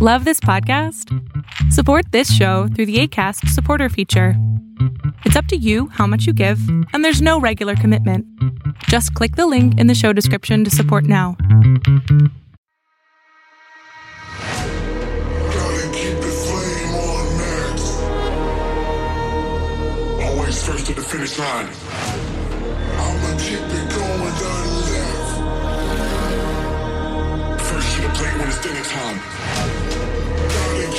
Love this podcast? Support this show through the ACAST supporter feature. It's up to you how much you give, and there's no regular commitment. Just click the link in the show description to support now. First to the finish line. I'ma keep it going. First to the plate when it's dinner time. On.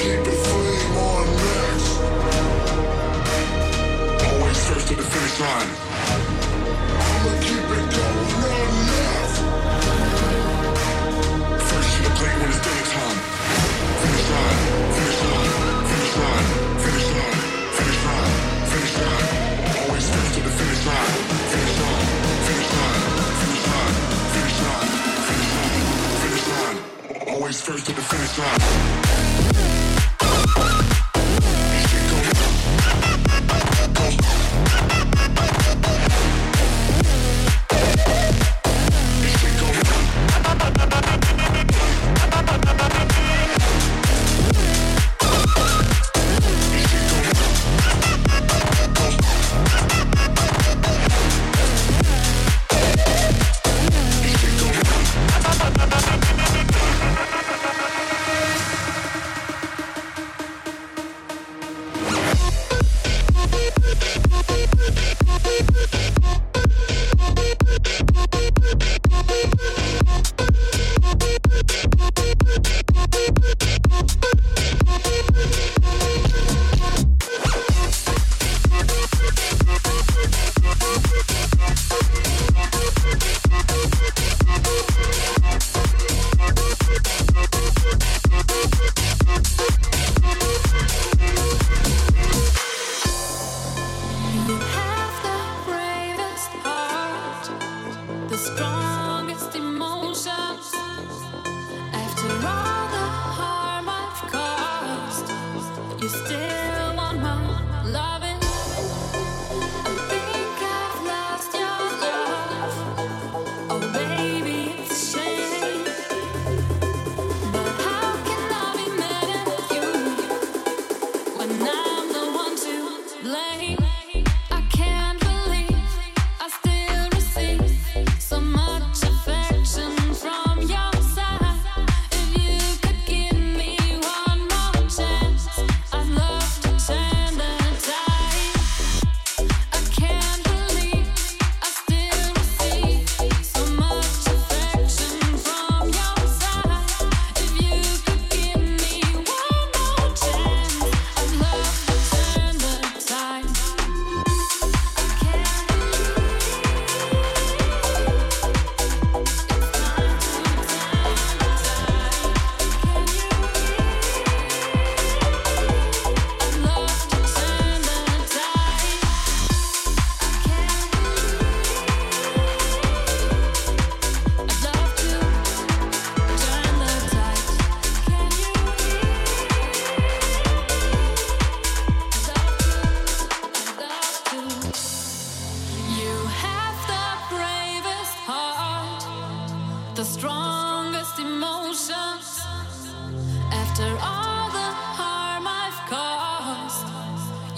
Always first to the finish line. I'ma keep it going the. First to the plate when it's dinner time. Finish line, finish line, finish line, finish line, finish line, finish line. Always first to the finish line. Finish line, finish line, finish line, finish line, finish line, finish line. Always first to the finish line.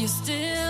You still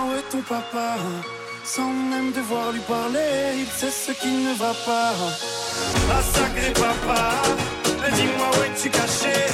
Maman, où est ton papa Sans même devoir lui parler, il sait ce qui ne va pas. Ah, sacré papa, dis-moi où es-tu caché?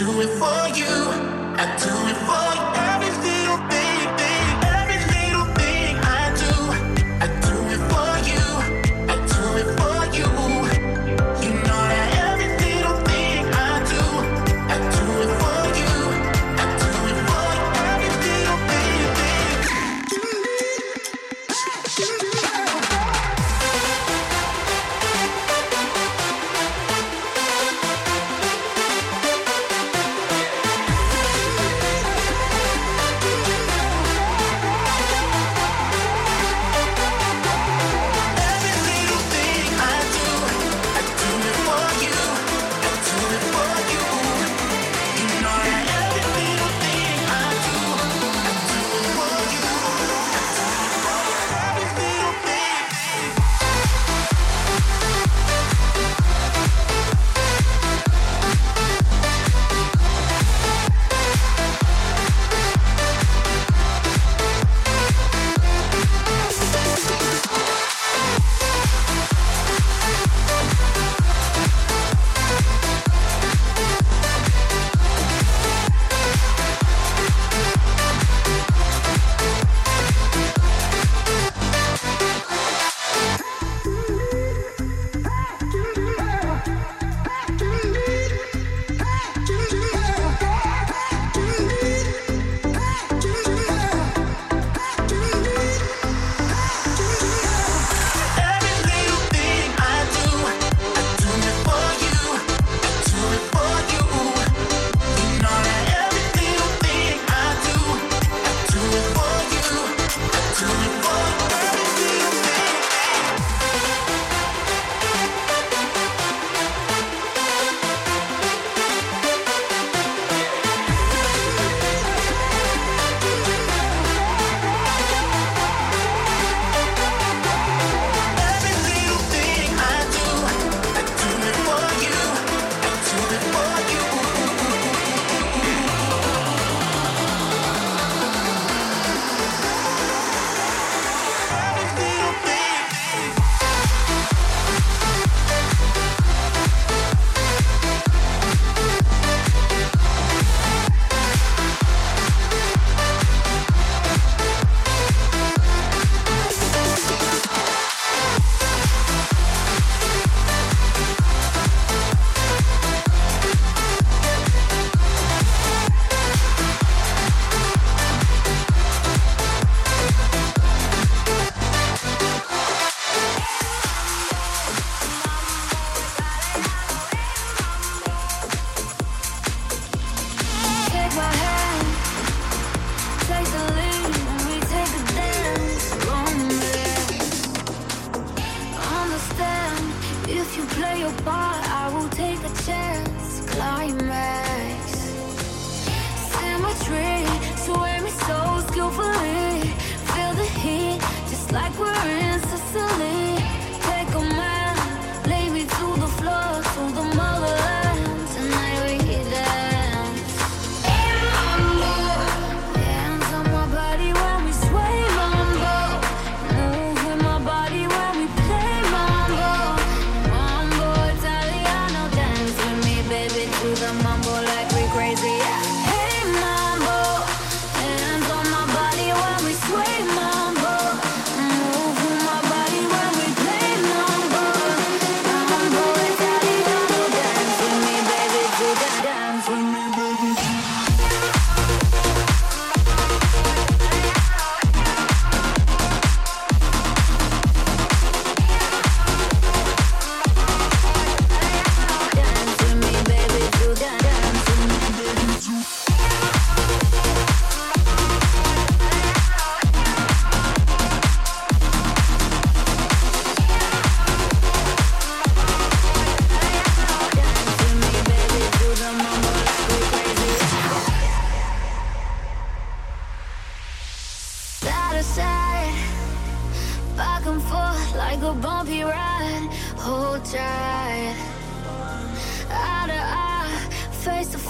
do it for you. I do it for you.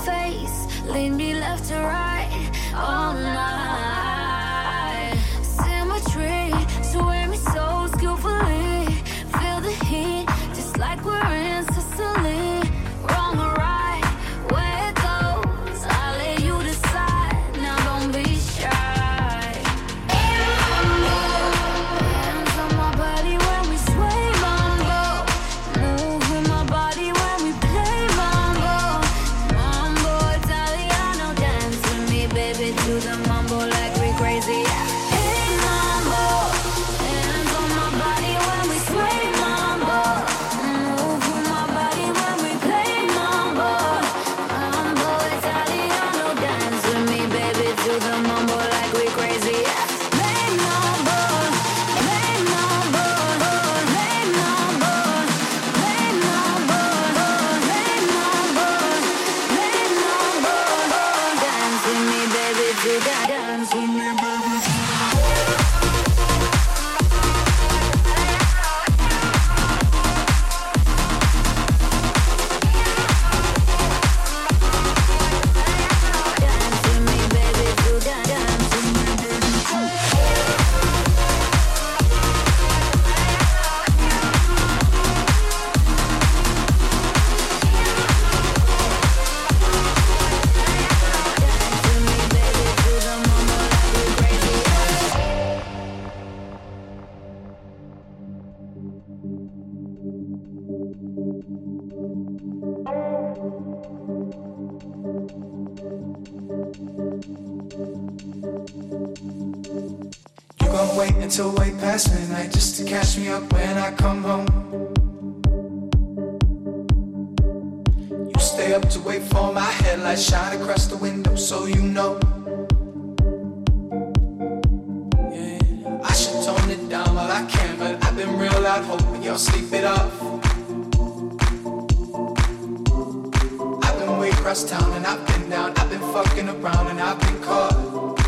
face, lead me left to right all night. just to catch me up when I come home. You stay up to wait for my headlights shine across the window, so you know. Yeah, I should tone it down while I can, but I've been real loud, hoping y'all sleep it off. I've been way across town and I've been down, I've been fucking around and I've been caught.